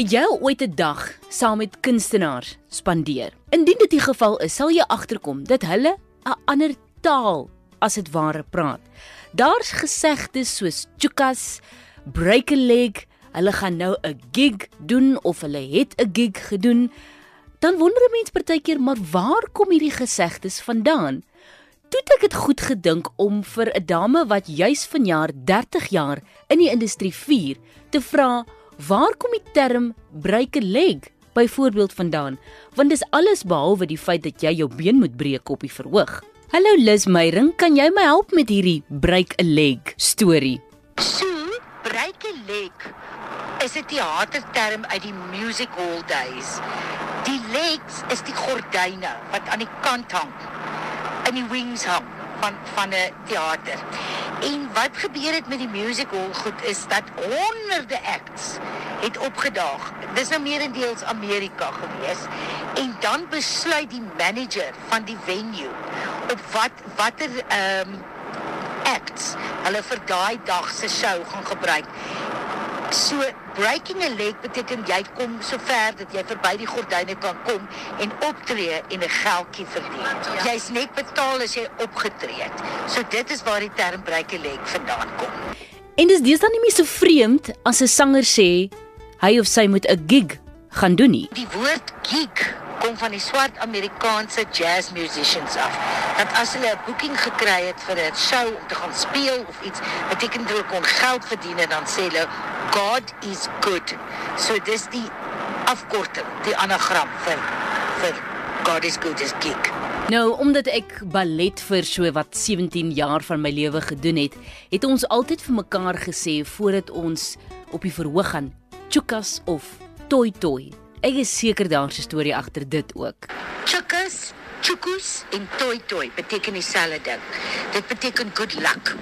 Het jy ooit 'n dag saam met kunstenaars spandeer? Indien dit die geval is, sal jy agterkom dat hulle 'n ander taal as dit ware praat. Daar's gesegdes soos chukas, break a leg, hulle gaan nou 'n gig doen of hulle het 'n gig gedoen. Dan wonder 'n mens partykeer, maar waar kom hierdie gesegdes vandaan? Toe ek dit goed gedink om vir 'n dame wat juis vanjaar 30 jaar in die industrie vier te vra, waar kom die term break a leg byvoorbeeld vandaan? Want dis alles behalwe die feit dat jy jou been moet breek op die verhoog. Hallo Lis Meyring, kan jy my help met hierdie break a leg storie? So, break a leg is 'n teaterterm uit die music hall days. Die legs is die gordyne wat aan die kant hang in die wings hang van van 'n teater. En wat gebeur het met die music hall goed is dat honderde acts het opgedaag. Dis nou meerendeels Amerika gewees en dan besluit die manager van die venue op wat watter ehm um, acts hulle vir daai dag se show gaan gebruik. So breaking a leg beteken jy kom so ver dat jy verby die gordyne kan kom en optree en 'n geldjie verdien. Jy's net betaal as jy opgetree het. So dit is waar die term break a leg vandaan kom. En dis deesdae nie meer so vreemd as 'n sanger sê hy of sy moet 'n gig gaan doen nie. Die woord gig kom van die swart Amerikaanse jazz musicians af. Dat as hulle 'n boeking gekry het vir 'n show om te gaan speel of iets, beteken dit hulle kon geld verdien en dan sê hulle God is good. So dis die afkorting, die anagram vir vir God is good is gig. Nou, omdat ek ballet vir so wat 17 jaar van my lewe gedoen het, het ons altyd vir mekaar gesê voordat ons op die verhoog gaan, chukas of toi toi. Ek is seker daar's 'n storie agter dit ook. Chukas, chukus en toi toi beteken dieselfde ding. Dit beteken good luck.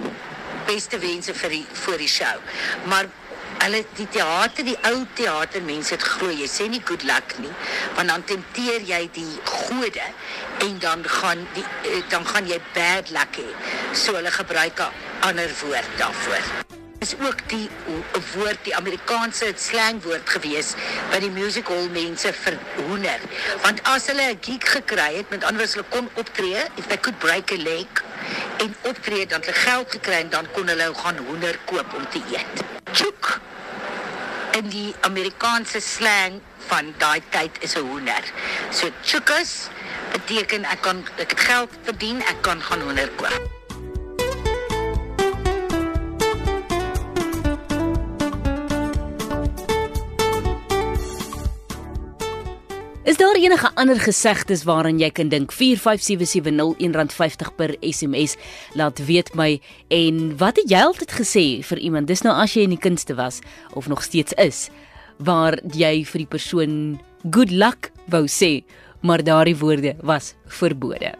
Beste wense vir die vir die show. Maar hulle die teater, die ou teatermense het glo jy sê nie good luck nie, want dan tempteer jy die gode en dan gaan die eh, dan gaan jy bad luck hê. So hulle gebruik 'n ander woord daarvoor. Is ook die woord die Amerikaanse slangwoord gewees by die music hall mense vir hoender want as hulle 'n gig gekry het met anders hulle kon optree if they could break a leg en optree dan hulle geld gekry en dan kon hulle gaan hoender koop om te eet in die Amerikaanse slang van daai tyd is 'n hoender. So chukas beteken ek kan ek het geld verdien ek kan gaan hoender koop Is daar enige ander gesegdes waaraan jy kan dink? 45770 R1.50 per SMS. Laat weet my en wat het jy altyd gesê vir iemand? Dis nou as jy in die kunste was of nog steeds is waar jy vir die persoon good luck wou sê, maar daardie woorde was verbode.